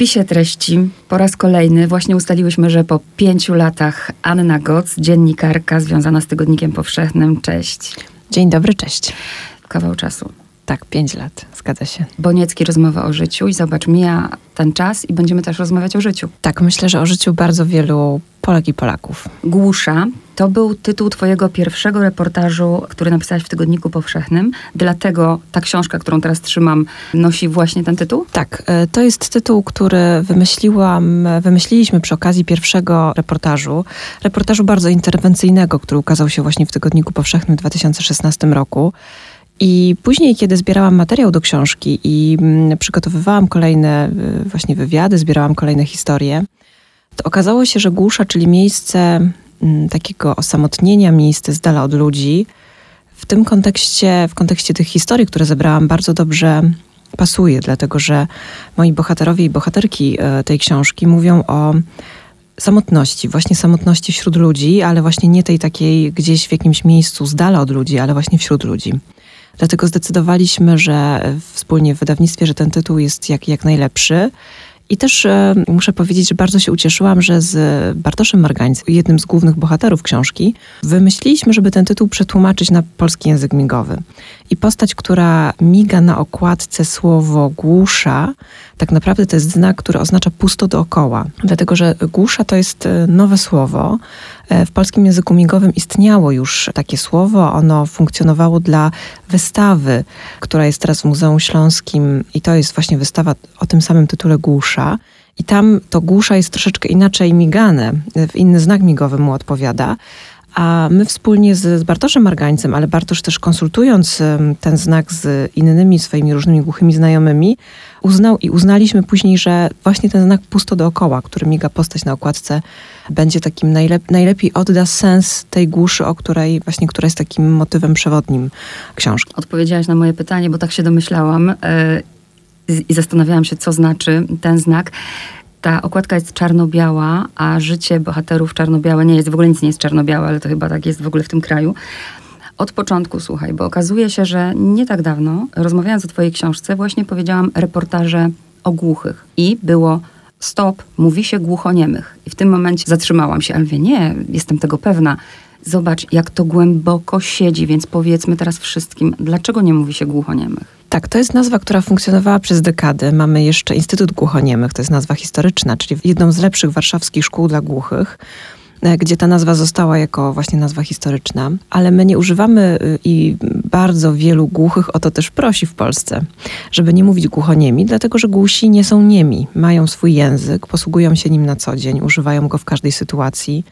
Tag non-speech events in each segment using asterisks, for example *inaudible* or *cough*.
wpisie treści po raz kolejny właśnie ustaliłyśmy, że po pięciu latach Anna Goc, dziennikarka związana z Tygodnikiem Powszechnym. Cześć. Dzień dobry, cześć. Kawał czasu. Tak, pięć lat, zgadza się. Boniecki rozmowa o życiu i zobacz, mija ten czas i będziemy też rozmawiać o życiu. Tak, myślę, że o życiu bardzo wielu Polek i Polaków. Głusza to był tytuł twojego pierwszego reportażu, który napisałaś w Tygodniku Powszechnym. Dlatego ta książka, którą teraz trzymam, nosi właśnie ten tytuł? Tak, e, to jest tytuł, który wymyśliłam, wymyśliliśmy przy okazji pierwszego reportażu. Reportażu bardzo interwencyjnego, który ukazał się właśnie w Tygodniku Powszechnym w 2016 roku. I później, kiedy zbierałam materiał do książki i mm, przygotowywałam kolejne y, właśnie wywiady, zbierałam kolejne historie, to okazało się, że głusza, czyli miejsce mm, takiego osamotnienia, miejsce z dala od ludzi, w tym kontekście, w kontekście tych historii, które zebrałam, bardzo dobrze pasuje, dlatego że moi bohaterowie i bohaterki y, tej książki mówią o samotności, właśnie samotności wśród ludzi, ale właśnie nie tej takiej gdzieś w jakimś miejscu z dala od ludzi, ale właśnie wśród ludzi. Dlatego zdecydowaliśmy, że wspólnie w wydawnictwie, że ten tytuł jest jak, jak najlepszy. I też e, muszę powiedzieć, że bardzo się ucieszyłam, że z Bartoszem Margańcem, jednym z głównych bohaterów książki, wymyśliliśmy, żeby ten tytuł przetłumaczyć na polski język migowy. I postać, która miga na okładce słowo głusza, tak naprawdę to jest znak, który oznacza pusto dookoła. Dlatego, że głusza to jest e, nowe słowo. E, w polskim języku migowym istniało już takie słowo. Ono funkcjonowało dla wystawy, która jest teraz w Muzeum Śląskim i to jest właśnie wystawa o tym samym tytule głusza. I tam to głusza jest troszeczkę inaczej migane, w inny znak migowy mu odpowiada. A my wspólnie z, z Bartoszem Margańcem, ale Bartosz też konsultując ten znak z innymi swoimi różnymi głuchymi znajomymi, uznał i uznaliśmy później, że właśnie ten znak pusto dookoła, który miga postać na okładce, będzie takim najlep najlepiej odda sens tej głuszy, o której właśnie, która jest takim motywem przewodnim książki. Odpowiedziałaś na moje pytanie, bo tak się domyślałam yy, i zastanawiałam się, co znaczy ten znak ta okładka jest czarno-biała, a życie bohaterów czarno-białe nie jest, w ogóle nic nie jest czarno-białe, ale to chyba tak jest w ogóle w tym kraju. Od początku słuchaj, bo okazuje się, że nie tak dawno, rozmawiając o twojej książce, właśnie powiedziałam reportaże o głuchych i było stop, mówi się głuchoniemych. I w tym momencie zatrzymałam się, ale mówię, nie, jestem tego pewna. Zobacz, jak to głęboko siedzi, więc powiedzmy teraz wszystkim, dlaczego nie mówi się głuchoniemych? Tak, to jest nazwa, która funkcjonowała przez dekady. Mamy jeszcze Instytut Głuchoniemych, to jest nazwa historyczna, czyli jedną z lepszych warszawskich szkół dla głuchych e, gdzie ta nazwa została jako właśnie nazwa historyczna, ale my nie używamy y, i bardzo wielu głuchych o to też prosi w Polsce, żeby nie mówić głuchoniemi, dlatego że głusi nie są niemi, mają swój język, posługują się nim na co dzień, używają go w każdej sytuacji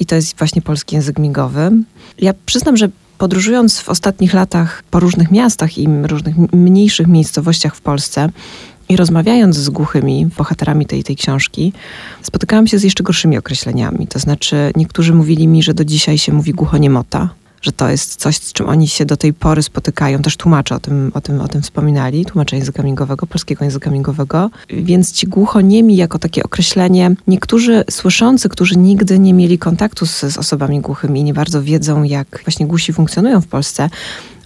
i to jest właśnie polski język migowy. Ja przyznam, że podróżując w ostatnich latach po różnych miastach i różnych mniejszych miejscowościach w Polsce i rozmawiając z głuchymi bohaterami tej, tej książki, spotykałam się z jeszcze gorszymi określeniami. To znaczy, niektórzy mówili mi, że do dzisiaj się mówi głuchoniemota, że to jest coś, z czym oni się do tej pory spotykają. Też tłumacze o tym, o tym, o tym wspominali, tłumacze języka migowego, polskiego języka migowego. Więc ci głuchoniemi jako takie określenie, niektórzy słyszący, którzy nigdy nie mieli kontaktu z, z osobami głuchymi, nie bardzo wiedzą, jak właśnie głusi funkcjonują w Polsce,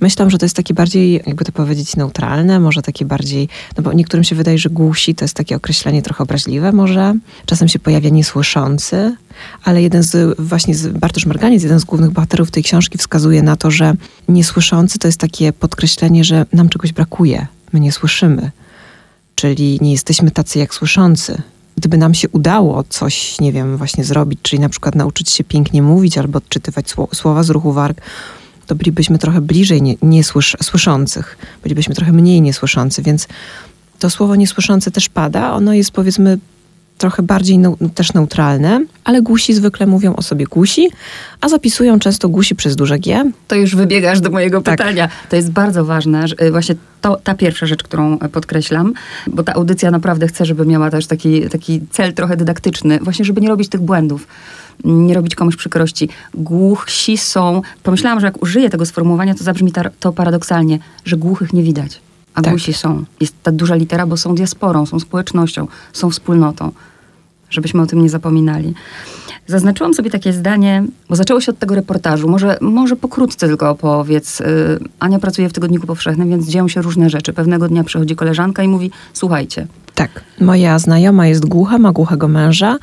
Myślę, że to jest takie bardziej, jakby to powiedzieć, neutralne, może takie bardziej, no bo niektórym się wydaje, że głusi to jest takie określenie trochę obraźliwe może. Czasem się pojawia niesłyszący, ale jeden z, właśnie z Bartosz Marganiec, jeden z głównych bohaterów tej książki wskazuje na to, że niesłyszący to jest takie podkreślenie, że nam czegoś brakuje, my nie słyszymy. Czyli nie jesteśmy tacy jak słyszący, gdyby nam się udało coś, nie wiem, właśnie zrobić, czyli na przykład nauczyć się pięknie mówić albo odczytywać słowa z ruchu warg, to bylibyśmy trochę bliżej nie, niesłyszących, bylibyśmy trochę mniej niesłyszący, więc to słowo niesłyszące też pada. Ono jest powiedzmy trochę bardziej no, też neutralne, ale głusi zwykle mówią o sobie głusi, a zapisują często głusi przez duże G. To już wybiegasz do mojego tak. pytania. To jest bardzo ważne, y, właśnie to, ta pierwsza rzecz, którą podkreślam, bo ta audycja naprawdę chce, żeby miała też taki, taki cel trochę dydaktyczny, właśnie żeby nie robić tych błędów nie robić komuś przykrości. Głuchsi są. Pomyślałam, że jak użyję tego sformułowania, to zabrzmi to paradoksalnie, że głuchych nie widać, a tak. głusi są. Jest ta duża litera, bo są diasporą, są społecznością, są wspólnotą. Żebyśmy o tym nie zapominali. Zaznaczyłam sobie takie zdanie, bo zaczęło się od tego reportażu. Może, może pokrótce tylko opowiedz. Y, Ania pracuje w Tygodniku Powszechnym, więc dzieją się różne rzeczy. Pewnego dnia przychodzi koleżanka i mówi, słuchajcie, Tak. Moja znajoma jest głucha, ma głuchego męża.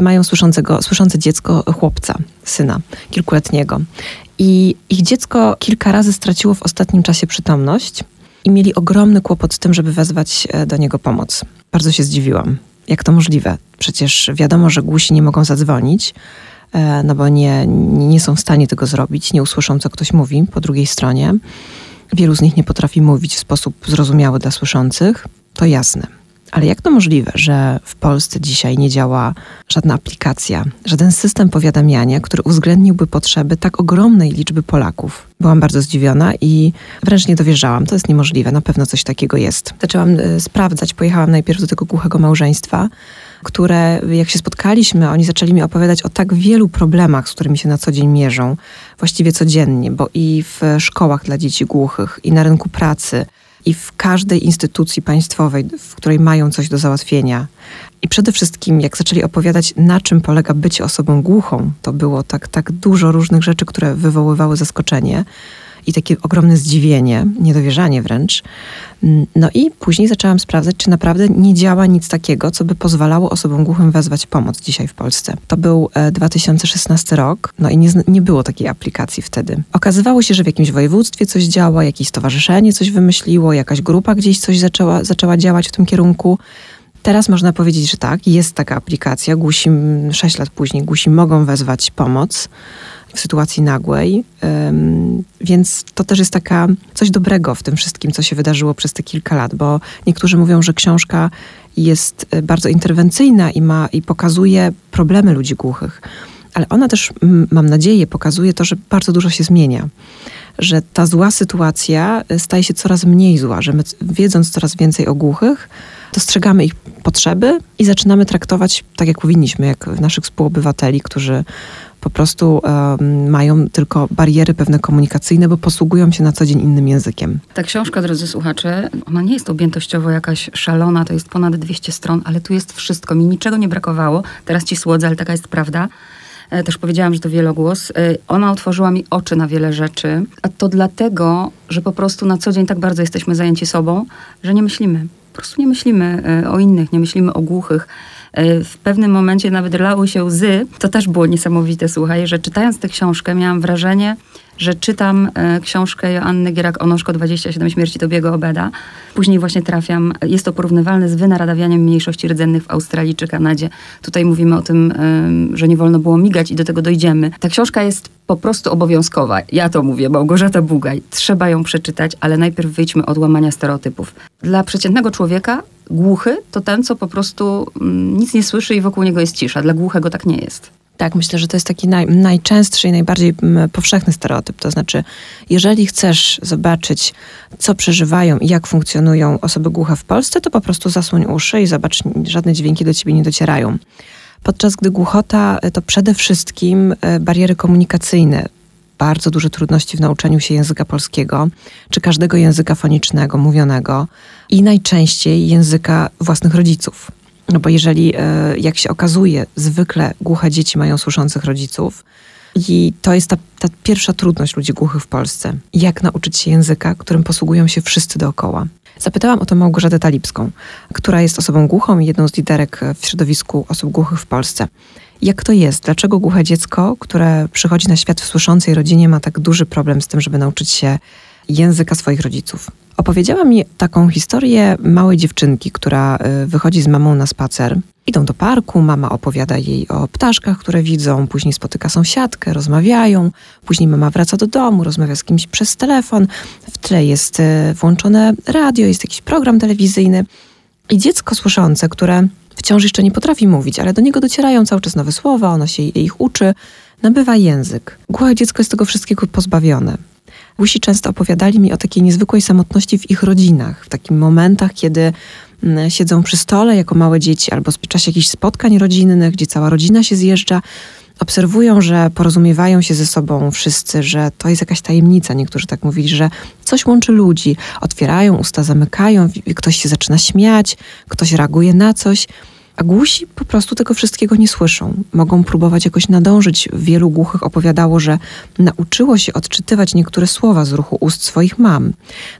Mają słyszącego, słyszące dziecko chłopca, syna, kilkuletniego. I ich dziecko kilka razy straciło w ostatnim czasie przytomność i mieli ogromny kłopot z tym, żeby wezwać e, do niego pomoc. Bardzo się zdziwiłam. Jak to możliwe? Przecież wiadomo, że głusi nie mogą zadzwonić, e, no bo nie, nie są w stanie tego zrobić, nie usłyszą, co ktoś mówi po drugiej stronie. Wielu z nich nie potrafi mówić w sposób zrozumiały dla słyszących. To jasne. Ale jak to możliwe, że w Polsce dzisiaj nie działa żadna aplikacja, żaden system powiadamiania, który uwzględniłby potrzeby tak ogromnej liczby Polaków? Byłam bardzo zdziwiona i wręcz nie dowierzałam. To jest niemożliwe, na pewno coś takiego jest. Zaczęłam e, sprawdzać, pojechałam najpierw do tego głuchego małżeństwa, które jak się spotkaliśmy, oni zaczęli mi opowiadać o tak wielu problemach, z którymi się na co dzień mierzą, właściwie codziennie, bo i w szkołach dla dzieci głuchych, i na rynku pracy, i w każdej instytucji państwowej, w której mają coś do załatwienia. I przede wszystkim, jak zaczęli opowiadać, na czym polega bycie osobą głuchą, to było tak, tak dużo różnych rzeczy, które wywoływały zaskoczenie i takie ogromne zdziwienie, niedowierzanie wręcz. No i później zaczęłam sprawdzać, czy naprawdę nie działa nic takiego, co by pozwalało osobom głuchym wezwać pomoc dzisiaj w Polsce. To był 2016 e, rok, no i nie, nie było takiej aplikacji wtedy. Okazywało się, że w jakimś województwie coś działa, jakieś stowarzyszenie coś wymyśliło, jakaś grupa gdzieś coś zaczęła, zaczęła działać w tym kierunku. Teraz można powiedzieć, że tak, jest taka aplikacja. Gusi, 6 lat później, gusi mogą wezwać pomoc w sytuacji nagłej. Więc to też jest taka coś dobrego w tym wszystkim, co się wydarzyło przez te kilka lat, bo niektórzy mówią, że książka jest e, bardzo interwencyjna i, ma, i pokazuje problemy ludzi głuchych. Ale ona też, mam nadzieję, pokazuje to, że bardzo dużo się zmienia. Że ta zła sytuacja e, staje się coraz mniej zła, że my, wiedząc coraz więcej o głuchych, dostrzegamy ich potrzeby i zaczynamy traktować tak, jak powinniśmy, jak naszych współobywateli, którzy po prostu um, mają tylko bariery pewne komunikacyjne, bo posługują się na co dzień innym językiem. Ta książka, drodzy słuchacze, ona nie jest objętościowo jakaś szalona, to jest ponad 200 stron, ale tu jest wszystko. Mi niczego nie brakowało. Teraz ci słodzę, ale taka jest prawda. E, też powiedziałam, że to wielogłos. E, ona otworzyła mi oczy na wiele rzeczy, a to dlatego, że po prostu na co dzień tak bardzo jesteśmy zajęci sobą, że nie myślimy. Po prostu nie myślimy e, o innych, nie myślimy o głuchych. E, w pewnym momencie nawet lały się łzy. To też było niesamowite, słuchaj, że czytając tę książkę miałam wrażenie, że czytam e, książkę Joanny Gierak-Onoszko 27 śmierci Tobiego Obeda. Później właśnie trafiam, jest to porównywalne z wynaradawianiem mniejszości rdzennych w Australii czy Kanadzie. Tutaj mówimy o tym, że nie wolno było migać i do tego dojdziemy. Ta książka jest po prostu obowiązkowa. Ja to mówię, Małgorzata Bugaj. Trzeba ją przeczytać, ale najpierw wyjdźmy od łamania stereotypów. Dla przeciętnego człowieka głuchy to ten, co po prostu mm, nic nie słyszy i wokół niego jest cisza. Dla głuchego tak nie jest. Tak, myślę, że to jest taki naj, najczęstszy i najbardziej powszechny stereotyp. To znaczy, jeżeli chcesz zobaczyć, co przeżywają i jak funkcjonują osoby głuche w Polsce, to po prostu zasłoń uszy i zobacz, żadne dźwięki do ciebie nie docierają. Podczas gdy głuchota e, to przede wszystkim e, bariery komunikacyjne, bardzo duże trudności w nauczaniu się języka polskiego, czy każdego języka fonicznego, mówionego i najczęściej języka własnych rodziców. No bo jeżeli, e, jak się okazuje, zwykle głuche dzieci mają słyszących rodziców, i to jest ta, ta, pierwsza trudność ludzi głuchych w Polsce. Jak nauczyć się języka, którym posługują się wszyscy dookoła. Zapytałam o to Małgorzatę Talipską, która jest osobą głuchą i jedną z liderek w środowisku osób głuchych w Polsce. Jak to jest? Dlaczego głuche dziecko, które przychodzi na świat w słyszącej rodzinie, ma tak duży problem z tym, żeby nauczyć się języka swoich rodziców? Opowiedziała mi taką historię małej dziewczynki, która y, wychodzi z mamą na spacer. Idą do parku, mama opowiada jej o ptaszkach, które widzą, później spotyka sąsiadkę, rozmawiają, później mama wraca do domu, rozmawia z kimś przez telefon, w tle jest y, włączone radio, jest jakiś program telewizyjny. I dziecko słyszące, które wciąż jeszcze nie potrafi mówić, ale do niego docierają cały czas nowe słowa, ono się ich uczy, nabywa język. Głuche dziecko jest tego wszystkiego pozbawione. Głusi często opowiadali mi o takiej niezwykłej samotności w ich rodzinach, w takich momentach, kiedy mm, siedzą przy stole jako małe dzieci albo w czasie jakichś spotkań rodzinnych, gdzie cała rodzina się zjeżdża, obserwują, że porozumiewają się ze sobą wszyscy, że to jest jakaś tajemnica. Niektórzy tak mówili, że coś łączy ludzi. Otwierają usta, zamykają, ktoś się zaczyna śmiać, ktoś reaguje na coś A głusi po prostu tego wszystkiego nie słyszą. Mogą próbować jakoś nadążyć. Wielu głuchych opowiadało, że nauczyło się odczytywać niektóre słowa z ruchu ust swoich mam.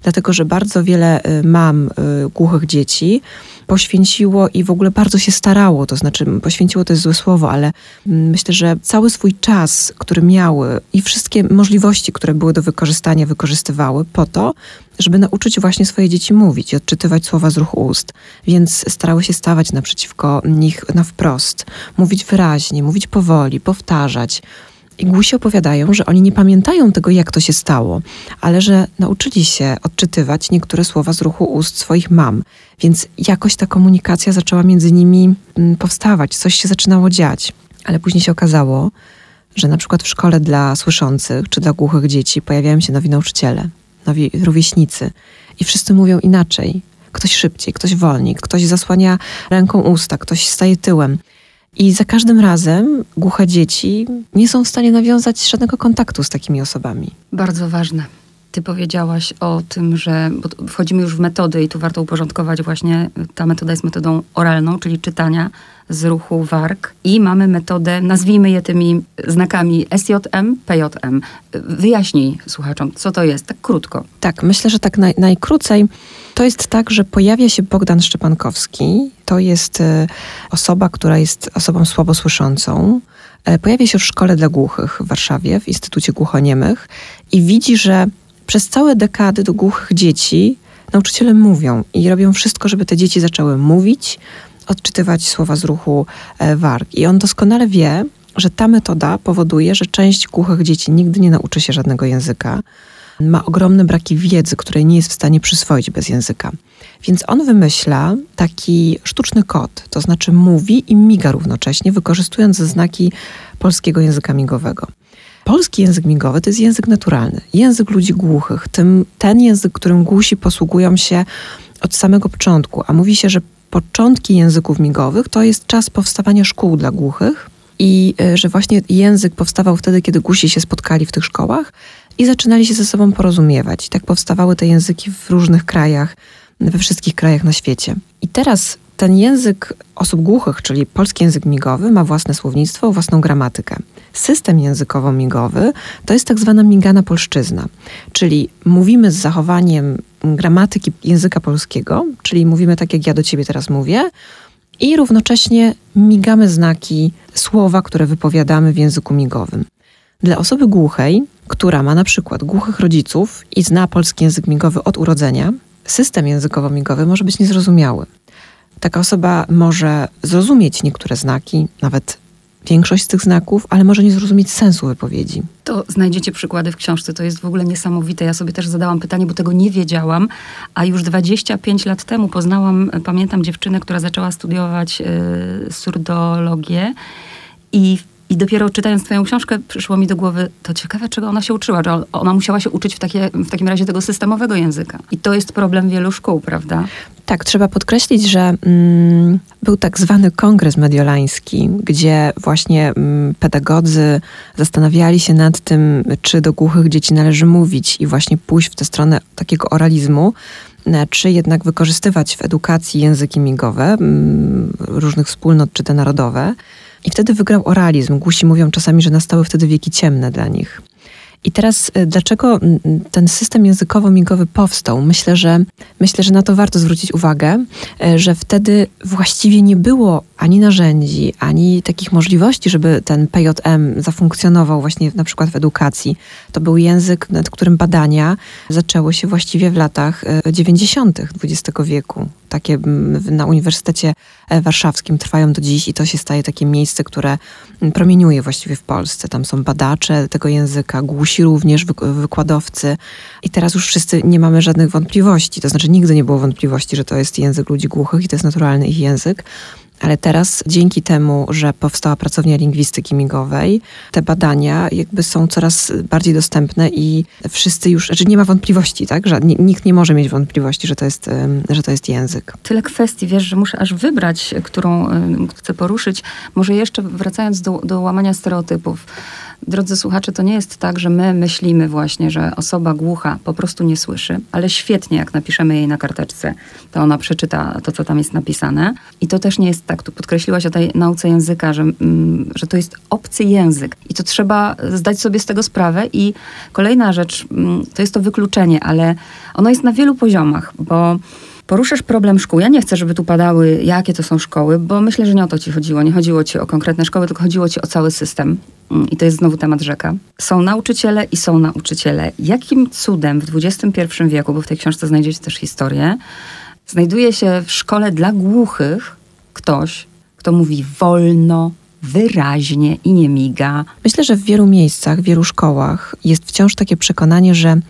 Dlatego, że bardzo wiele y, mam y, głuchych dzieci poświęciło i w ogóle bardzo się starało, to znaczy poświęciło to jest złe słowo, ale myślę, że cały swój czas, który miały i wszystkie możliwości, które były do wykorzystania, wykorzystywały po to, żeby nauczyć właśnie swoje dzieci mówić i odczytywać słowa z ruchu ust. Więc starały się stawać naprzeciwko nich na wprost, mówić wyraźnie, mówić powoli, powtarzać. I głusi opowiadają, że oni nie pamiętają tego, jak to się stało, ale że nauczyli się odczytywać niektóre słowa z ruchu ust swoich mam. Więc jakoś ta komunikacja zaczęła między nimi mm, powstawać, coś się zaczynało dziać. Ale później się okazało, że na przykład w szkole dla słyszących czy dla głuchych dzieci pojawiają się nowi nauczyciele, rówieśnicy i wszyscy mówią inaczej. Ktoś szybciej, ktoś wolniej, ktoś zasłania ręką usta, ktoś staje tyłem. I za każdym razem głuche dzieci nie są w stanie nawiązać żadnego kontaktu z takimi osobami. Bardzo ważne. Ty powiedziałaś o tym, że wchodzimy już w metody i tu warto uporządkować właśnie, ta metoda jest metodą oralną, czyli czytania z ruchu warg i mamy metodę, nazwijmy je tymi znakami SJM, PJM. Wyjaśnij słuchaczom, co to jest, tak krótko. Tak, myślę, że tak naj, najkrócej. To jest tak, że pojawia się Bogdan Szczepankowski. To jest e, osoba, która jest osobą słabosłyszącą. E, pojawia się w szkole dla głuchych w Warszawie, w Instytucie Głuchoniemych i widzi, że przez całe dekady do głuchych dzieci nauczyciele mówią i robią wszystko, żeby te dzieci zaczęły mówić, odczytywać słowa z ruchu e, warg. I on doskonale wie, że ta metoda powoduje, że część głuchych dzieci nigdy nie nauczy się żadnego języka. Ma ogromne braki wiedzy, której nie jest w stanie przyswoić bez języka. Więc on wymyśla taki sztuczny kod, to znaczy mówi i miga równocześnie, wykorzystując znaki polskiego języka migowego. Polski język migowy to jest język naturalny, język ludzi głuchych, tym, ten język, którym głusi posługują się od samego początku, a mówi się, że początki języków migowych to jest czas powstawania szkół dla głuchych i e, że właśnie język powstawał wtedy, kiedy głusi się spotkali w tych szkołach i zaczynali się ze sobą porozumiewać. I tak powstawały te języki w różnych krajach, we wszystkich krajach na świecie. I teraz ten język osób głuchych, czyli polski język migowy, ma własne słownictwo, własną gramatykę. System językowo-migowy to jest tak zwana migana polszczyzna, czyli mówimy z zachowaniem gramatyki języka polskiego, czyli mówimy tak, jak ja do ciebie teraz mówię, i równocześnie migamy znaki słowa, które wypowiadamy w języku migowym. Dla osoby głuchej, która ma na przykład głuchych rodziców i zna polski język migowy od urodzenia, system językowo-migowy może być niezrozumiały. Taka osoba może zrozumieć niektóre znaki, nawet większość z tych znaków, ale może nie zrozumieć sensu wypowiedzi. To znajdziecie przykłady w książce, to jest w ogóle niesamowite. Ja sobie też zadałam pytanie, bo tego nie wiedziałam, a już 25 lat temu poznałam, pamiętam dziewczynę, która zaczęła studiować y, surdologię i i dopiero czytając twoją książkę przyszło mi do głowy, to ciekawe, czego ona się uczyła, że ona musiała się uczyć w, takie, w takim razie tego systemowego języka. I to jest problem wielu szkół, prawda? Tak, trzeba podkreślić, że mm, był tak zwany kongres mediolański, gdzie właśnie mm, pedagodzy zastanawiali się nad tym, czy do głuchych dzieci należy mówić i właśnie pójść w tę stronę takiego oralizmu, e, czy jednak wykorzystywać w edukacji języki migowe mm, różnych wspólnot czy te narodowe. I wtedy wygrał oralizm. Głusi mówią czasami, że nastały wtedy wieki ciemne dla nich. I teraz y, dlaczego ten system językowo-migowy powstał? Myślę, że myślę, że na to warto zwrócić uwagę, y, że wtedy właściwie nie było ani narzędzi, ani takich możliwości, żeby ten PJM zafunkcjonował właśnie na przykład w edukacji. To był język, nad którym badania zaczęły się właściwie w latach 90. Y, XX wieku. Takie na Uniwersytecie e, Warszawskim trwają do dziś i to się staje takie miejsce, które promieniuje właściwie w Polsce. Tam są badacze tego języka, głusi również, wykładowcy. I teraz już wszyscy nie mamy żadnych wątpliwości. To znaczy nigdy nie było wątpliwości, że to jest język ludzi głuchych i to jest naturalny ich język. Ale teraz dzięki temu, że powstała pracownia lingwistyki migowej, te badania jakby są coraz bardziej dostępne i wszyscy już, znaczy nie ma wątpliwości, tak? Że nikt nie może mieć wątpliwości, że to jest, że to jest język. Tyle kwestii, wiesz, że muszę aż wybrać, którą chcę poruszyć. Może jeszcze wracając do, do łamania stereotypów drodzy słuchacze, to nie jest tak, że my myślimy właśnie, że osoba głucha po prostu nie słyszy, ale świetnie, jak napiszemy jej na karteczce, to ona przeczyta to, co tam jest napisane. I to też nie jest tak. Tu podkreśliłaś o tej nauce języka, że, mm, że to jest obcy język i to trzeba zdać sobie z tego sprawę. I kolejna rzecz, mm, to jest to wykluczenie, ale ono jest na wielu poziomach, bo poruszasz problem szkół. Ja nie chcę, żeby tu padały, jakie to są szkoły, bo myślę, że nie o to ci chodziło. Nie chodziło ci o konkretne szkoły, tylko chodziło ci o cały system. Mm, I to jest znowu temat rzeka. Są nauczyciele i są nauczyciele. Jakim cudem w XXI wieku, bo w tej książce znajdziecie też historię, znajduje się w szkole dla głuchych ktoś, kto mówi wolno, wyraźnie i nie miga. Myślę, że w wielu miejscach, w wielu szkołach jest wciąż takie przekonanie, że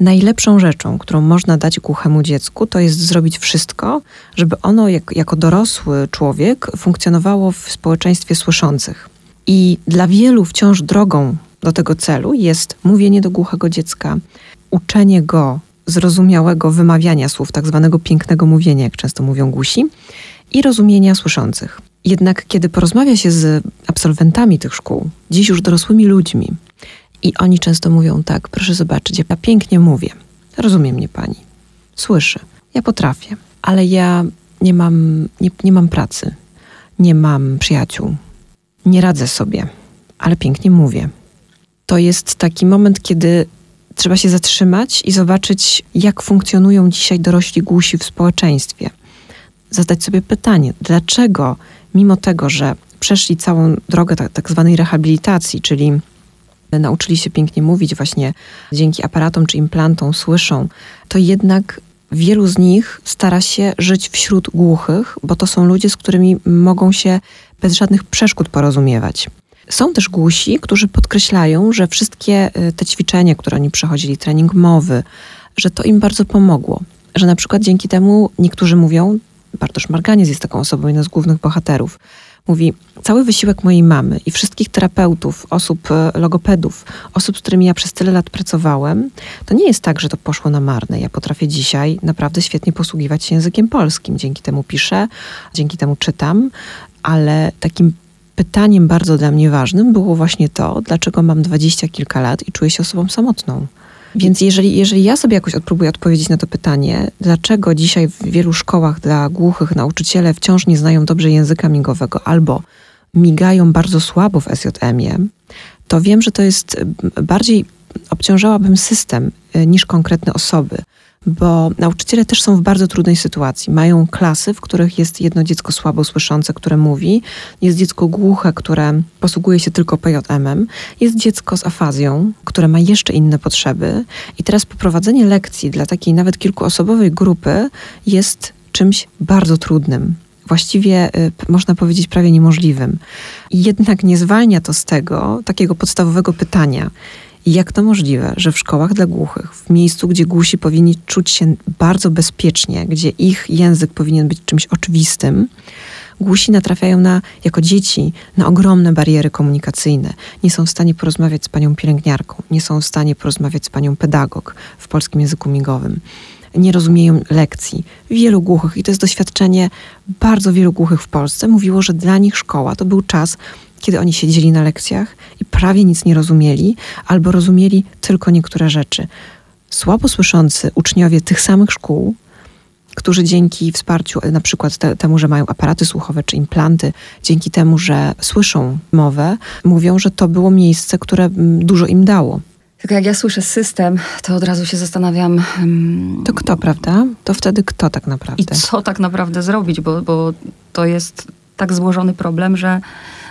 najlepszą rzeczą, którą można dać głuchemu dziecku, to jest zrobić wszystko, żeby ono jak, jako dorosły człowiek funkcjonowało w społeczeństwie słyszących. I dla wielu wciąż drogą do tego celu jest mówienie do głuchego dziecka, uczenie go zrozumiałego wymawiania słów, tak zwanego pięknego mówienia, jak często mówią głusi, i rozumienia słyszących. Jednak kiedy porozmawia się z absolwentami tych szkół, dziś już dorosłymi ludźmi, i oni często mówią tak, proszę zobaczyć, ja pięknie mówię. Rozumie mnie pani. Słyszy. Ja potrafię, ale ja nie mam, nie, nie mam pracy. Nie mam przyjaciół. Nie radzę sobie, ale pięknie mówię. To jest taki moment, kiedy trzeba się zatrzymać i zobaczyć, jak funkcjonują dzisiaj dorośli głusi w społeczeństwie. Zadać sobie pytanie, dlaczego, mimo tego, że przeszli całą drogę tak, tak zwanej rehabilitacji, czyli nauczyli się pięknie mówić właśnie dzięki aparatom czy implantom, słyszą, to jednak wielu z nich stara się żyć wśród głuchych, bo to są ludzie, z którymi mogą się bez żadnych przeszkód porozumiewać. Są też głusi, którzy podkreślają, że wszystkie y, te ćwiczenia, które oni przechodzili, trening mowy, że to im bardzo pomogło. Że na przykład dzięki temu niektórzy mówią, Bartosz Marganiec jest taką osobą, jedną z głównych bohaterów, Mówi, cały wysiłek mojej mamy i wszystkich terapeutów, osób, e, logopedów, osób, z którymi ja przez tyle lat pracowałem, to nie jest tak, że to poszło na marne. Ja potrafię dzisiaj naprawdę świetnie posługiwać się językiem polskim. Dzięki temu piszę, dzięki temu czytam, ale takim pytaniem bardzo dla mnie ważnym było właśnie to, dlaczego mam dwadzieścia kilka lat i czuję się osobą samotną. Więc jeżeli, jeżeli ja sobie jakoś próbuję odpowiedzieć na to pytanie, dlaczego dzisiaj w wielu szkołach dla głuchych nauczyciele wciąż nie znają dobrze języka migowego albo migają bardzo słabo w SJM-ie, to wiem, że to jest bardziej obciążałabym system y, niż konkretne osoby bo nauczyciele też są w bardzo trudnej sytuacji. Mają klasy, w których jest jedno dziecko słabo słyszące, które mówi, jest dziecko głuche, które posługuje się tylko PJM-em, jest dziecko z afazją, które ma jeszcze inne potrzeby i teraz poprowadzenie lekcji dla takiej nawet kilkuosobowej grupy jest czymś bardzo trudnym właściwie y, można powiedzieć prawie niemożliwym. Jednak nie zwalnia to z tego takiego podstawowego pytania, jak to możliwe, że w szkołach dla głuchych, w miejscu, gdzie głusi powinni czuć się bardzo bezpiecznie, gdzie ich język powinien być czymś oczywistym, głusi natrafiają na, jako dzieci na ogromne bariery komunikacyjne. Nie są w stanie porozmawiać z panią pielęgniarką, nie są w stanie porozmawiać z panią pedagog w polskim języku migowym. Nie rozumieją lekcji. Wielu głuchych, i to jest doświadczenie bardzo wielu głuchych w Polsce, mówiło, że dla nich szkoła to był czas, kiedy oni siedzieli na lekcjach i prawie nic nie rozumieli, albo rozumieli tylko niektóre rzeczy. Słabo słyszący uczniowie tych samych szkół, którzy dzięki wsparciu, na przykład te, temu, że mają aparaty słuchowe czy implanty, dzięki temu, że słyszą mowę, mówią, że to było miejsce, które mm, dużo im dało. Tylko jak ja słyszę system, to od razu się zastanawiam. Hmm, to kto, prawda? To wtedy kto tak naprawdę? I co tak naprawdę zrobić, bo, bo to jest tak złożony problem, że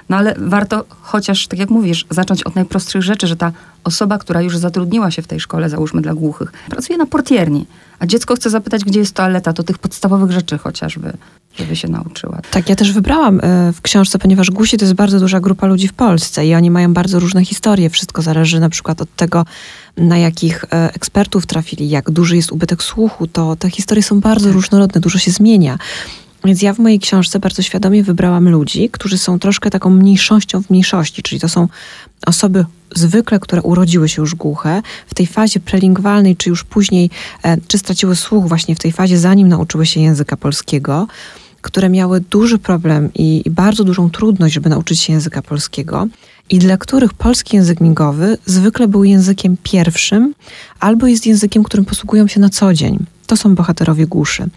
no ale warto chociaż, tak jak mówisz, zacząć od najprostszych rzeczy, że ta osoba, która już zatrudniła się w tej szkole, załóżmy dla głuchych, pracuje na portierni, a dziecko chce zapytać, gdzie jest toaleta, to tych podstawowych rzeczy chociażby, żeby się nauczyła. Tak, ja też wybrałam e, w książce, ponieważ głusi to jest bardzo duża grupa ludzi w Polsce i oni mają bardzo różne historie. Wszystko zależy na przykład od tego, na jakich e, ekspertów trafili, jak duży jest ubytek słuchu, to te historie są bardzo tak. różnorodne, dużo się zmienia. Więc ja w mojej książce bardzo świadomie wybrałam ludzi, którzy są troszkę taką mniejszością w mniejszości, czyli to są osoby zwykle, które urodziły się już głuche, w tej fazie prelingwalnej, czy już później, e, czy straciły słuch właśnie w tej fazie, zanim nauczyły się języka polskiego, które miały duży problem i, i bardzo dużą trudność, żeby nauczyć się języka polskiego. i dla których polski język migowy zwykle był językiem pierwszym albo jest językiem, którym posługują się na co dzień. To są bohaterowie głuszy.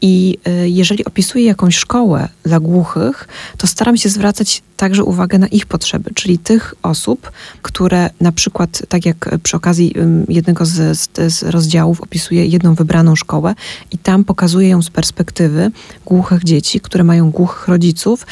I y, jeżeli opisuję jakąś szkołę dla głuchych, to staram się zwracać także uwagę na ich potrzeby, czyli tych osób, które na przykład, tak jak przy okazji jednego z, z rozdziałów opisuję jedną wybraną szkołę i tam pokazuję ją z perspektywy głuchych dzieci, które mają głuchych rodziców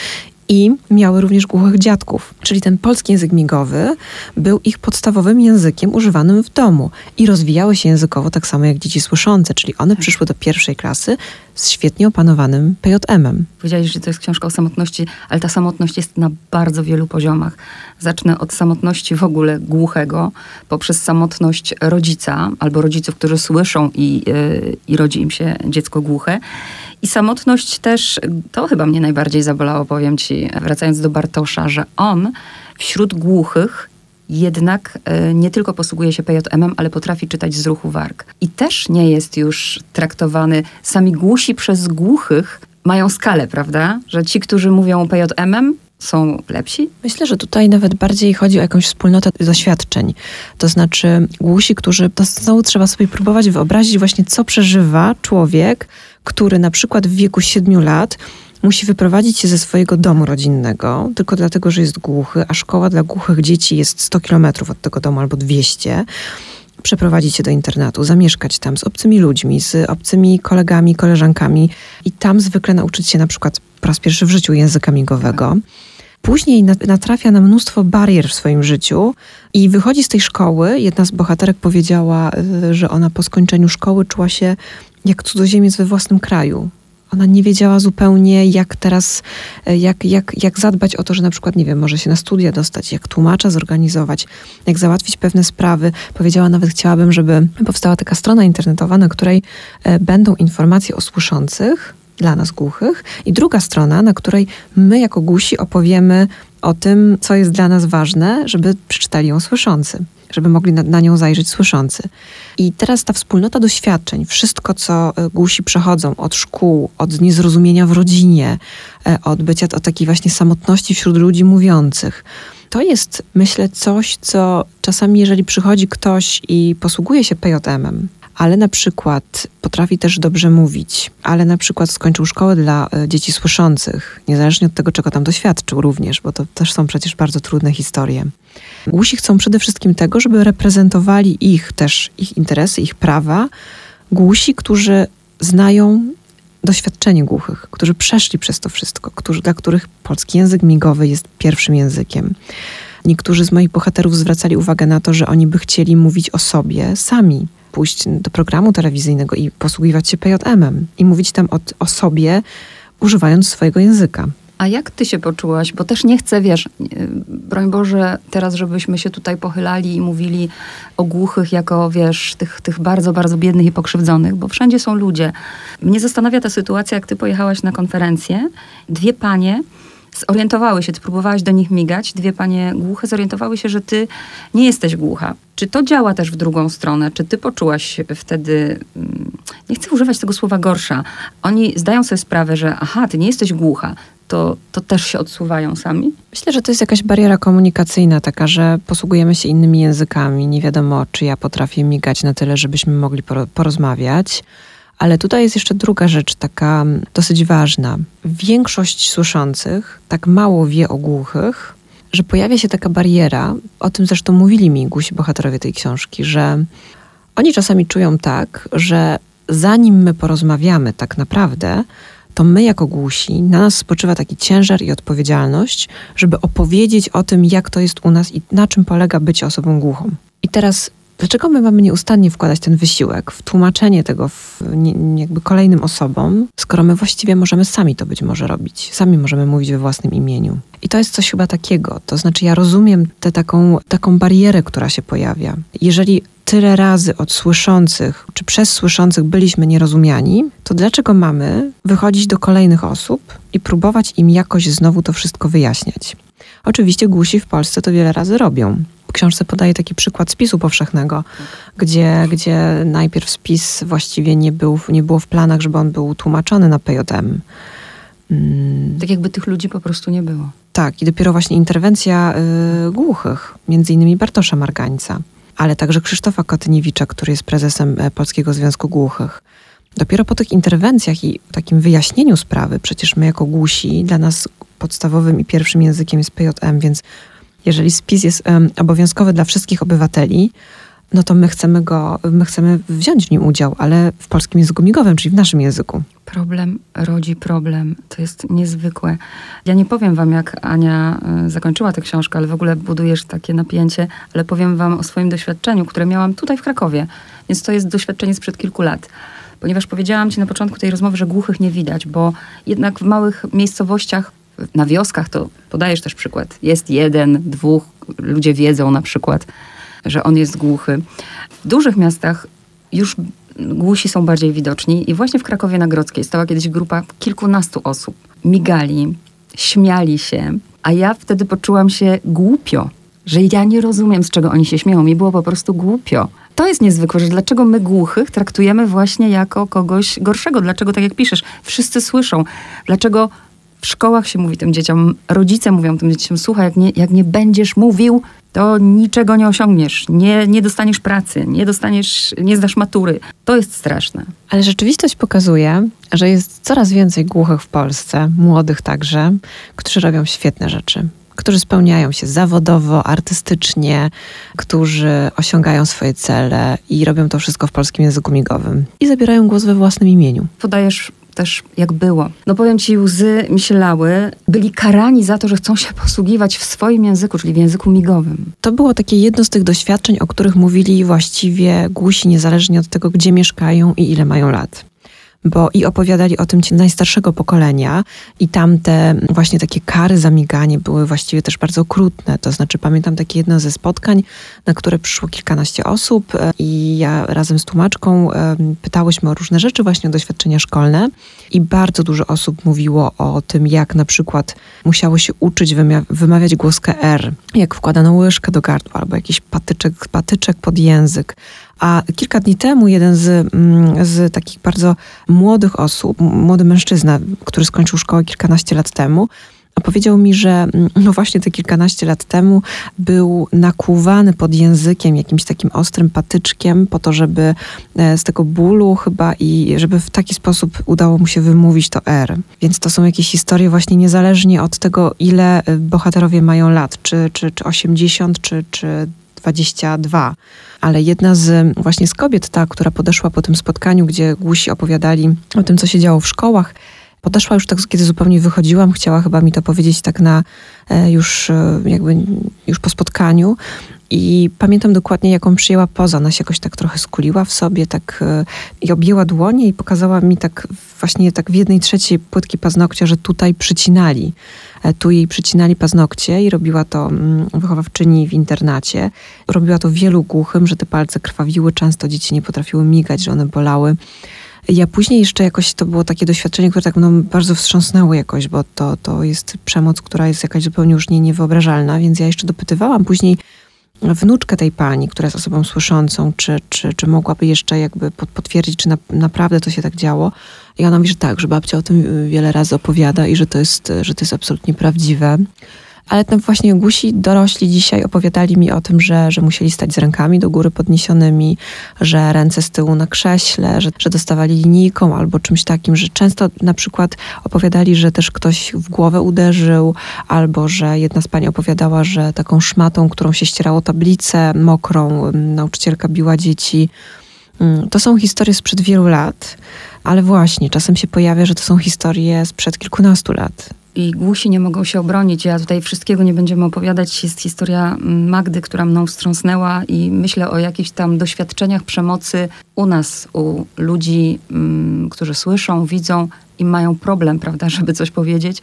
i miały również głuchych dziadków. Czyli ten polski język migowy był ich podstawowym językiem używanym w domu i rozwijały się językowo tak samo jak dzieci słyszące, czyli one tak. przyszły do pierwszej klasy z świetnie opanowanym PJM-em. Powiedziałeś, że to jest książka o samotności, ale ta samotność jest na bardzo wielu poziomach. Zacznę od samotności w ogóle głuchego, poprzez samotność rodzica albo rodziców, którzy słyszą i, yy, i rodzi im się dziecko głuche. I samotność też, to chyba mnie najbardziej zabolało, powiem ci, wracając do Bartosza, że on wśród głuchych jednak e, nie tylko posługuje się PJM-em, ale potrafi czytać z ruchu warg. I też nie jest już traktowany, sami głusi przez głuchych mają skalę, prawda? Że ci, którzy mówią PJM-em, są lepsi? Myślę, że tutaj nawet bardziej chodzi o jakąś wspólnotę doświadczeń. To znaczy głusi, którzy, to znowu trzeba sobie próbować wyobrazić właśnie, co przeżywa człowiek, który na przykład w wieku 7 lat musi wyprowadzić się ze swojego domu rodzinnego, tylko dlatego, że jest głuchy, a szkoła dla głuchych dzieci jest 100 kilometrów od tego domu albo 200 przeprowadzić się do internatu, zamieszkać tam z obcymi ludźmi, z obcymi kolegami, koleżankami i tam zwykle nauczyć się na przykład po raz pierwszy w życiu języka migowego. Później natrafia na mnóstwo barier w swoim życiu i wychodzi z tej szkoły. Jedna z bohaterek powiedziała, y, że ona po skończeniu szkoły czuła się jak cudzoziemiec we własnym kraju. Ona nie wiedziała zupełnie, jak teraz, y, jak, jak, jak zadbać o to, że na przykład, nie wiem, może się na studia dostać, jak tłumacza zorganizować, jak załatwić pewne sprawy. Powiedziała nawet, chciałabym, żeby powstała taka strona internetowa, na której y, będą informacje o słyszących, dla nas głuchych, i druga strona, na której my jako głusi opowiemy o tym, co jest dla nas ważne, żeby przeczytali ją słyszący, żeby mogli na, na, nią zajrzeć słyszący. I teraz ta wspólnota doświadczeń, wszystko, co e, głusi przechodzą od szkół, od niezrozumienia w rodzinie, e, od bycia, od takiej właśnie samotności wśród ludzi mówiących, to jest, myślę, coś, co czasami, jeżeli przychodzi ktoś i posługuje się PJM-em, ale na przykład potrafi też dobrze mówić, ale na przykład skończył szkołę dla e, dzieci słyszących, niezależnie od tego, czego tam doświadczył również, bo to też są przecież bardzo trudne historie. Głusi chcą przede wszystkim tego, żeby reprezentowali ich też, ich interesy, ich prawa, głusi, którzy znają doświadczenie głuchych, którzy przeszli przez to wszystko, którzy, dla których polski język migowy jest pierwszym językiem. Niektórzy z moich bohaterów zwracali uwagę na to, że oni by chcieli mówić o sobie sami, pójść do programu telewizyjnego i posługiwać się PJM-em i mówić tam o, o sobie, używając swojego języka. A jak ty się poczułaś? Bo też nie chcę, wiesz, broń Boże, teraz, żebyśmy się tutaj pochylali i mówili o głuchych jako, wiesz, tych, tych bardzo, bardzo biednych i pokrzywdzonych, bo wszędzie są ludzie. Mnie zastanawia ta sytuacja, jak ty pojechałaś na konferencję. Dwie panie zorientowały się, ty próbowałaś do nich migać, dwie panie głuche zorientowały się, że ty nie jesteś głucha. Czy to działa też w drugą stronę? Czy ty poczułaś wtedy, mm, nie chcę używać tego słowa gorsza, oni zdają sobie sprawę, że aha, ty nie jesteś głucha, to, to też się odsuwają sami? Myślę, że to jest jakaś bariera komunikacyjna, taka, że posługujemy się innymi językami. Nie wiadomo, czy ja potrafię migać na tyle, żebyśmy mogli porozmawiać. Ale tutaj jest jeszcze druga rzecz, taka dosyć ważna. Większość słyszących tak mało wie o głuchych, że pojawia się taka bariera, o tym zresztą mówili mi głusi bohaterowie tej książki, że oni czasami czują tak, że zanim my porozmawiamy tak naprawdę, to my jako głusi, na nas spoczywa taki ciężar i odpowiedzialność, żeby opowiedzieć o tym, jak to jest u nas i na czym polega bycie osobą głuchą. I teraz Dlaczego my mamy nieustannie wkładać ten wysiłek w tłumaczenie tego w, nie, jakby kolejnym osobom, skoro my właściwie możemy sami to być może robić, sami możemy mówić we własnym imieniu? I to jest coś chyba takiego. To znaczy, ja rozumiem tę taką, taką barierę, która się pojawia. Jeżeli tyle razy od słyszących, czy przez słyszących byliśmy nierozumiani, to dlaczego mamy wychodzić do kolejnych osób i próbować im jakoś znowu to wszystko wyjaśniać? Oczywiście głusi w Polsce to wiele razy robią. Książce podaje taki przykład spisu powszechnego, gdzie, gdzie najpierw spis właściwie nie, był, nie było w planach, żeby on był tłumaczony na PJM. Mm. Tak jakby tych ludzi po prostu nie było. Tak, i dopiero właśnie interwencja y, głuchych, między innymi Bartosza Margańca, ale także Krzysztofa Kotyniewicza, który jest prezesem e, Polskiego Związku Głuchych. Dopiero po tych interwencjach i takim wyjaśnieniu sprawy, przecież my jako głusi, dla nas podstawowym i pierwszym językiem jest PJM, więc jeżeli spis jest obowiązkowy dla wszystkich obywateli, no to my chcemy go, my chcemy wziąć w nim udział, ale w polskim języku migowym, czyli w naszym języku. Problem rodzi problem. To jest niezwykłe. Ja nie powiem wam, jak Ania y, zakończyła tę książkę, ale w ogóle budujesz takie napięcie, ale powiem wam o swoim doświadczeniu, które miałam tutaj w Krakowie. Więc to jest doświadczenie sprzed kilku lat. Ponieważ powiedziałam ci na początku tej rozmowy, że głuchych nie widać, bo jednak w małych miejscowościach, na wioskach, to podajesz też przykład, jest jeden, dwóch, ludzie wiedzą na przykład, że on jest głuchy. W dużych miastach już głusi są bardziej widoczni i właśnie w Krakowie na Grodzkiej stała kiedyś grupa kilkunastu osób. Migali, śmiali się, a ja wtedy poczułam się głupio, że ja nie rozumiem, z czego oni się śmieją. Mi było po prostu głupio. To jest niezwykłe, że dlaczego my głuchych traktujemy właśnie jako kogoś gorszego. Dlaczego, tak jak piszesz, wszyscy słyszą. Dlaczego w szkołach się mówi tym dzieciom, rodzice mówią tym dzieciom, słuchaj, jak nie, jak nie będziesz mówił, to niczego nie osiągniesz, nie, nie dostaniesz pracy, nie dostaniesz, nie zdasz matury. To jest straszne. Ale rzeczywistość pokazuje, że jest coraz więcej głuchych w Polsce, młodych także, którzy robią świetne rzeczy którzy spełniają się zawodowo, artystycznie, którzy osiągają swoje cele i robią to wszystko w polskim języku migowym i zabierają głos we własnym imieniu. Podajesz też jak było. No powiem ci, łzy mi się lały. Byli karani za to, że chcą się posługiwać w swoim języku, czyli w języku migowym. To było takie jedno z tych doświadczeń, o których mówili właściwie głusi, niezależnie od tego, gdzie mieszkają i ile mają lat bo i opowiadali o tym ci najstarszego pokolenia i tamte właśnie takie kary za miganie były właściwie też bardzo okrutne. To znaczy pamiętam takie jedno ze spotkań, na które przyszło kilkanaście osób e, i ja razem z tłumaczką pytałyśmy o różne rzeczy, właśnie doświadczenia szkolne i bardzo dużo osób mówiło o tym, jak na przykład musiało się uczyć wymawiać głoskę R, jak wkładano łyżkę do gardła albo jakiś patyczek, patyczek pod język, a kilka dni temu jeden z, mm, z takich bardzo młodych osób, młody mężczyzna, który skończył szkołę kilkanaście lat temu, opowiedział mi, że mm, *laughs* no właśnie te kilkanaście lat temu był nakłuwany pod językiem jakimś takim ostrym patyczkiem po to, żeby e, z tego bólu chyba i żeby w taki sposób udało mu się wymówić to R. Więc to są jakieś historie właśnie niezależnie od tego, ile e, bohaterowie mają lat, czy, czy, czy 80, czy, czy 22. Ale jedna z właśnie z kobiet, ta, która podeszła po tym spotkaniu, gdzie głusi opowiadali o tym, co się działo w szkołach, podeszła już tak, kiedy zupełnie wychodziłam, chciała chyba mi to powiedzieć tak na e, już e, jakby już po spotkaniu. I pamiętam dokładnie, jaką przyjęła poza. Ona się jakoś tak trochę skuliła w sobie, tak e, i objęła dłonie i pokazała mi tak właśnie tak w jednej trzeciej płytki paznokcia, że tutaj przycinali. E, tu jej przycinali paznokcie i robiła to mm, wychowawczyni w internacie. Robiła to wielu głuchym, że te palce krwawiły, często dzieci nie potrafiły migać, że one bolały. Ja później jeszcze jakoś to było takie doświadczenie, które tak mną bardzo wstrząsnęło jakoś, bo to, to jest przemoc, która jest jakaś zupełnie już nie, niewyobrażalna, więc ja jeszcze dopytywałam później wnuczkę tej pani, która jest osobą słyszącą, czy, czy, czy mogłaby jeszcze jakby potwierdzić, czy na, naprawdę to się tak działo. I ona mówi, że tak, że babcia o tym wiele razy opowiada i że to jest, że to jest absolutnie prawdziwe. Ale tam właśnie gusi dorośli dzisiaj opowiadali mi o tym, że, że musieli stać z rękami do góry podniesionymi, że ręce z tyłu na krześle, że, że dostawali linijką albo czymś takim, że często na przykład opowiadali, że też ktoś w głowę uderzył, albo że jedna z pani opowiadała, że taką szmatą, którą się ścierało tablicę mokrą, nauczycielka biła dzieci. Mm, to są historie sprzed wielu lat, ale właśnie czasem się pojawia, że to są historie sprzed kilkunastu lat i głusi nie mogą się obronić. Ja tutaj wszystkiego nie będziemy opowiadać. Jest historia Magdy, która mną wstrząsnęła i myślę o jakichś tam doświadczeniach przemocy u nas, u ludzi, mm, którzy słyszą, widzą i mają problem, prawda, żeby coś powiedzieć.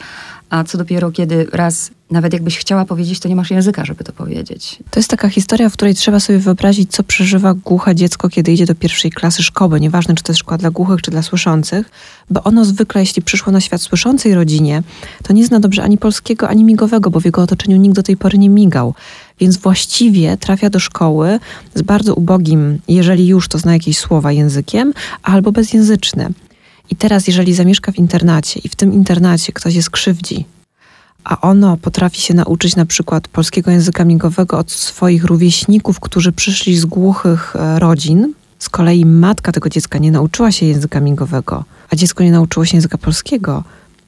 A co dopiero, kiedy raz nawet jakbyś chciała powiedzieć, to nie masz języka, żeby to powiedzieć. To jest taka historia, w której trzeba sobie wyobrazić, co przeżywa głuche dziecko, kiedy idzie do pierwszej klasy szkoły. Nieważne, czy to jest szkoła dla głuchych, czy dla słyszących, bo ono zwykle, jeśli przyszło na świat słyszącej rodzinie, to nie zna dobrze ani polskiego, ani migowego, bo w jego otoczeniu nikt do tej pory nie migał. Więc właściwie trafia do szkoły z bardzo ubogim, jeżeli już to zna jakieś słowa językiem, albo bezjęzyczny. I teraz, jeżeli zamieszka w internacie i w tym internacie ktoś jest krzywdzi, a ono potrafi się nauczyć na przykład polskiego języka migowego od swoich rówieśników, którzy przyszli z głuchych e, rodzin, z kolei matka tego dziecka nie nauczyła się języka migowego, a dziecko nie nauczyło się języka polskiego,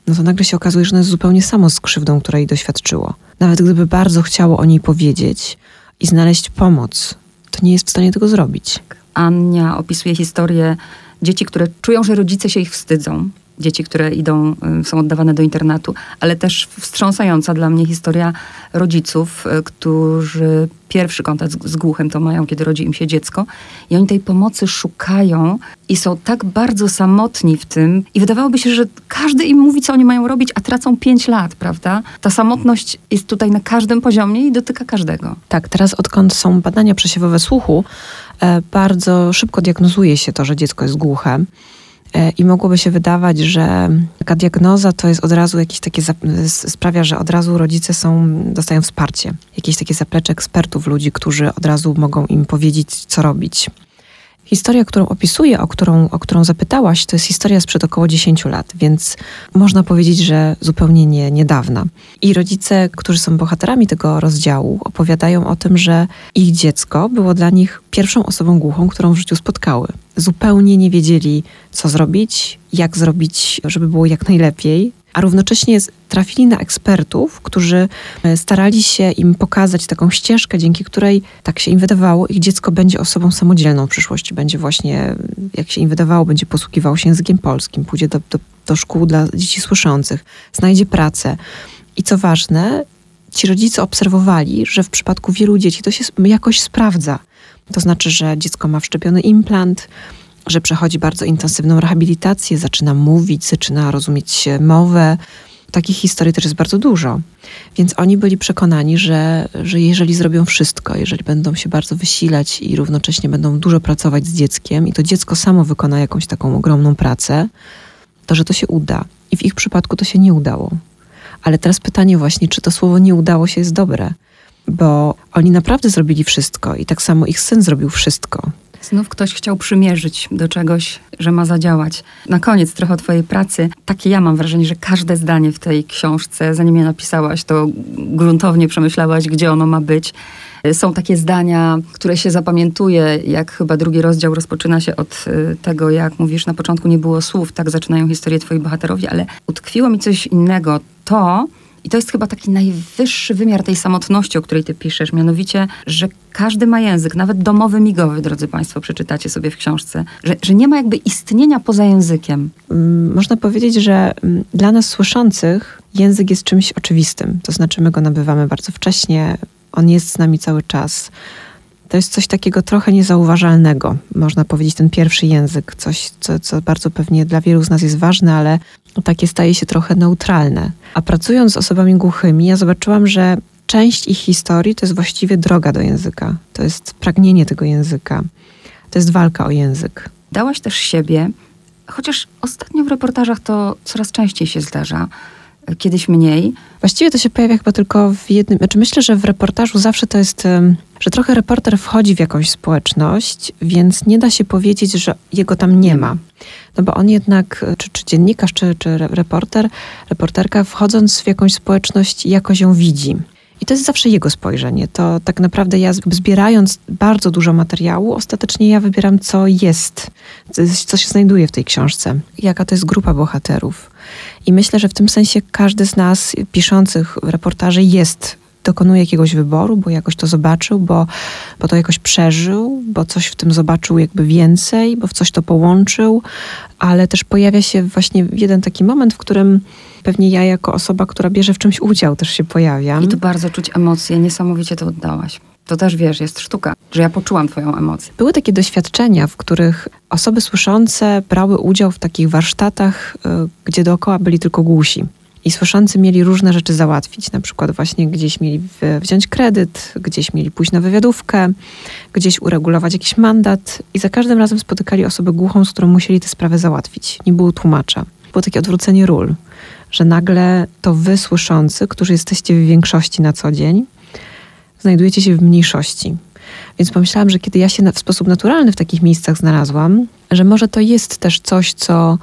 no to nagle się okazuje, że ono jest zupełnie samo z krzywdą, której doświadczyło. Nawet gdyby bardzo chciało o niej powiedzieć i znaleźć pomoc, to nie jest w stanie tego zrobić. Ania opisuje historię dzieci, które czują, że rodzice się ich wstydzą. Dzieci, które idą, y, są oddawane do internatu, ale też wstrząsająca dla mnie historia rodziców, y, którzy pierwszy kontakt z, z głuchym to mają, kiedy rodzi im się dziecko i oni tej pomocy szukają i są tak bardzo samotni w tym i wydawałoby się, że każdy im mówi, co oni mają robić, a tracą pięć lat, prawda? Ta samotność jest tutaj na każdym poziomie i dotyka każdego. Tak, teraz odkąd są badania przesiewowe słuchu, e, bardzo szybko diagnozuje się to, że dziecko jest głuche. E, I mogłoby się wydawać, że taka diagnoza to jest od razu jakieś takie, sprawia, że od razu rodzice są, dostają wsparcie. Jakieś takie zaplecze ekspertów, ludzi, którzy od razu mogą im powiedzieć, co robić. Historia, którą opisuję, o którą, o którą zapytałaś, to jest historia sprzed około 10 lat, więc można powiedzieć, że zupełnie nie, niedawna. I rodzice, którzy są bohaterami tego rozdziału, opowiadają o tym, że ich dziecko było dla nich pierwszą osobą głuchą, którą w życiu spotkały. Zupełnie nie wiedzieli, co zrobić, jak zrobić, żeby było jak najlepiej a równocześnie trafili na ekspertów, którzy e, starali się im pokazać taką ścieżkę, dzięki której, tak się im wydawało, ich dziecko będzie osobą samodzielną w przyszłości. Będzie właśnie, jak się im wydawało, będzie posługiwało się językiem polskim, pójdzie do, do, do szkół dla dzieci słyszących, znajdzie pracę. I co ważne, ci rodzice obserwowali, że w przypadku wielu dzieci to się jakoś sprawdza. To znaczy, że dziecko ma wszczepiony implant, że przechodzi bardzo intensywną rehabilitację, zaczyna mówić, zaczyna rozumieć mowę. Takich historii też jest bardzo dużo. Więc oni byli przekonani, że, że jeżeli zrobią wszystko, jeżeli będą się bardzo wysilać i równocześnie będą dużo pracować z dzieckiem, i to dziecko samo wykona jakąś taką ogromną pracę, to że to się uda. I w ich przypadku to się nie udało. Ale teraz pytanie właśnie, czy to słowo nie udało się jest dobre, bo oni naprawdę zrobili wszystko i tak samo ich syn zrobił wszystko. Znów ktoś chciał przymierzyć do czegoś, że ma zadziałać. Na koniec trochę o twojej pracy. Takie ja mam wrażenie, że każde zdanie w tej książce, zanim je napisałaś, to gruntownie przemyślałaś, gdzie ono ma być. Są takie zdania, które się zapamiętuje, jak chyba drugi rozdział rozpoczyna się od y, tego, jak mówisz, na początku nie było słów, tak zaczynają historię twoi bohaterowie, ale utkwiło mi coś innego. To, i to jest chyba taki najwyższy wymiar tej samotności, o której ty piszesz, mianowicie, że każdy ma język, nawet domowy, migowy, drodzy Państwo, przeczytacie sobie w książce, że, że nie ma jakby istnienia poza językiem. Mm, można powiedzieć, że mm, dla nas słyszących język jest czymś oczywistym. To znaczy, my go nabywamy bardzo wcześnie, on jest z nami cały czas. To jest coś takiego trochę niezauważalnego, można powiedzieć, ten pierwszy język, coś, co, co bardzo pewnie dla wielu z nas jest ważne, ale takie staje się trochę neutralne. A pracując z osobami głuchymi, ja zobaczyłam, że część ich historii to jest właściwie droga do języka. To jest pragnienie tego języka. To jest walka o język. Dałaś też siebie, chociaż ostatnio w reportażach to coraz częściej się zdarza, kiedyś mniej. Właściwie to się pojawia chyba tylko w jednym. Znaczy myślę, że w reportażu zawsze to jest, że trochę reporter wchodzi w jakąś społeczność, więc nie da się powiedzieć, że jego tam nie ma. No bo on jednak, czy, czy dziennikarz, czy, czy reporter, reporterka, wchodząc w jakąś społeczność, jakoś ją widzi. I to jest zawsze jego spojrzenie. To tak naprawdę ja zbierając bardzo dużo materiału, ostatecznie ja wybieram, co jest, co się znajduje w tej książce, jaka to jest grupa bohaterów. I myślę, że w tym sensie każdy z nas piszących reportaży jest dokonuje jakiegoś wyboru, bo jakoś to zobaczył, bo, bo to jakoś przeżył, bo coś w tym zobaczył jakby więcej, bo w coś to połączył, ale też pojawia się właśnie jeden taki moment, w którym pewnie ja jako osoba, która bierze w czymś udział, też się pojawiam. I tu bardzo czuć emocje, niesamowicie to oddałaś. To też wiesz, jest sztuka, że ja poczułam Twoją emocję. Były takie doświadczenia, w których osoby słyszące brały udział w takich warsztatach, y, gdzie dookoła byli tylko głusi. I słyszący mieli różne rzeczy załatwić, na przykład właśnie gdzieś mieli wziąć kredyt, gdzieś mieli pójść na wywiadówkę, gdzieś uregulować jakiś mandat i za każdym razem spotykali osobę głuchą, z którą musieli tę sprawę załatwić. Nie było tłumacza. Było takie odwrócenie ról, że nagle to wy słyszący, którzy jesteście w większości na co dzień, znajdujecie się w mniejszości. Więc pomyślałam, że kiedy ja się w sposób naturalny w takich miejscach znalazłam, że może to jest też coś, co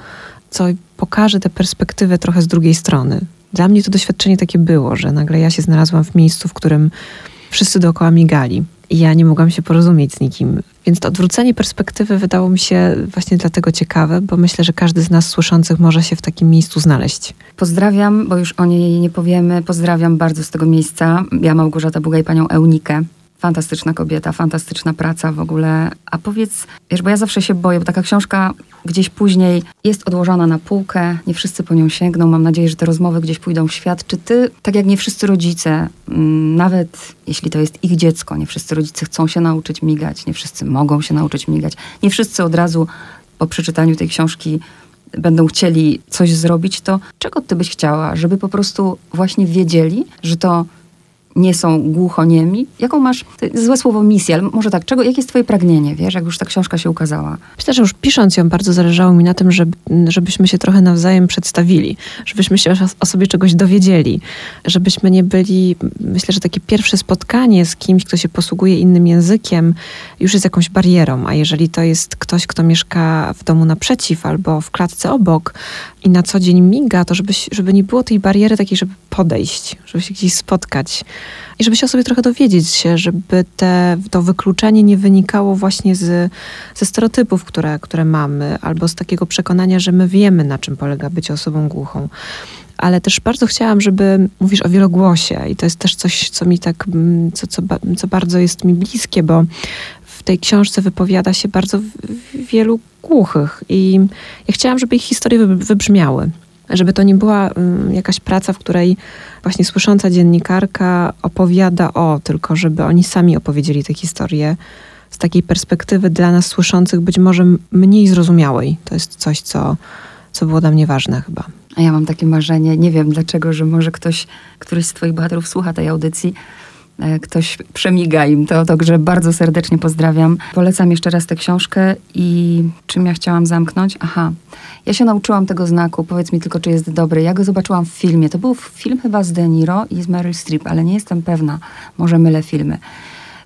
co pokaże tę perspektywę trochę z drugiej strony. Dla mnie to doświadczenie takie było, że nagle ja się znalazłam w miejscu, w którym wszyscy dookoła migali i ja nie mogłam się porozumieć z nikim. Więc to odwrócenie perspektywy wydało mi się właśnie dlatego ciekawe, bo myślę, że każdy z nas słyszących może się w takim miejscu znaleźć. Pozdrawiam, bo już o niej nie powiemy. Pozdrawiam bardzo z tego miejsca. Ja, Małgorzata Bugaj, panią Eunikę. Fantastyczna kobieta, fantastyczna praca w ogóle. A powiedz, wiesz, bo ja zawsze się boję, bo taka książka gdzieś później jest odłożona na półkę, nie wszyscy po nią sięgną. Mam nadzieję, że te rozmowy gdzieś pójdą w świat. Czy ty, tak jak nie wszyscy rodzice, mm, nawet jeśli to jest ich dziecko, nie wszyscy rodzice chcą się nauczyć migać, nie wszyscy mogą się nauczyć migać, nie wszyscy od razu po przeczytaniu tej książki będą chcieli coś zrobić, to czego ty byś chciała, żeby po prostu właśnie wiedzieli, że to nie są głuchoniemi? Jaką masz, złe słowo misję, ale może tak, czego, jakie jest twoje pragnienie, wiesz, jak już ta książka się ukazała? Myślę, że już pisząc ją bardzo zależało mi na tym, żeby, żebyśmy się trochę nawzajem przedstawili, żebyśmy się o sobie czegoś dowiedzieli, żebyśmy nie byli, myślę, że takie pierwsze spotkanie z kimś, kto się posługuje innym językiem, już jest jakąś barierą, a jeżeli to jest ktoś, kto mieszka w domu naprzeciw albo w klatce obok i na co dzień miga, to żeby, żeby nie było tej bariery takiej, żeby podejść, żeby się gdzieś spotkać i żeby się o sobie trochę dowiedzieć się, żeby te, to wykluczenie nie wynikało właśnie z, ze stereotypów, które, które mamy, albo z takiego przekonania, że my wiemy, na czym polega bycie osobą głuchą. Ale też bardzo chciałam, żeby mówisz o wielogłosie i to jest też coś, co mi tak, mm, co, co, co bardzo jest mi bliskie, bo w tej książce wypowiada się bardzo wielu głuchych i ja chciałam, żeby ich historie wybrzmiały żeby to nie była um, jakaś praca, w której właśnie słysząca dziennikarka opowiada o, tylko żeby oni sami opowiedzieli te historie z takiej perspektywy dla nas słyszących być może mniej zrozumiałej. To jest coś, co, co było dla mnie ważne chyba. A ja mam takie marzenie, nie wiem dlaczego, że może ktoś, któryś z twoich bohaterów słucha tej audycji, ktoś przemiga im to, także bardzo serdecznie pozdrawiam. Polecam jeszcze raz tę książkę i czym ja chciałam zamknąć? Aha, ja się nauczyłam tego znaku, powiedz mi tylko, czy jest dobry. Ja go zobaczyłam w filmie. To był film chyba z De Niro i z Meryl Streep, ale nie jestem pewna. Może mylę filmy.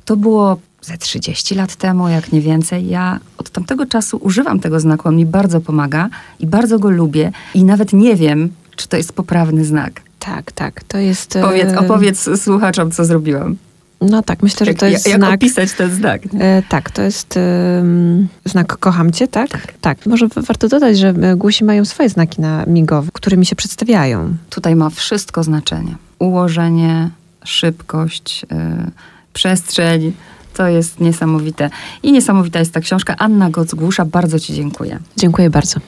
To było ze 30 lat temu, jak nie więcej. Ja od tamtego czasu używam tego znaku, on mi bardzo pomaga i bardzo go lubię i nawet nie wiem, czy to jest poprawny znak. Tak, tak, to jest... Powiedz, opowiedz słuchaczom, co zrobiłam. No tak, myślę, że to jest jak, znak... Jak opisać ten znak? E, tak, to jest e, znak kocham cię, tak? tak? Tak. Może warto dodać, że e, głusi mają swoje znaki na migowe, którymi się przedstawiają. Tutaj ma wszystko znaczenie. Ułożenie, szybkość, e, przestrzeń. To jest niesamowite. I niesamowita jest ta książka. Anna Goc-Głusza, bardzo ci dziękuję. Dziękuję bardzo.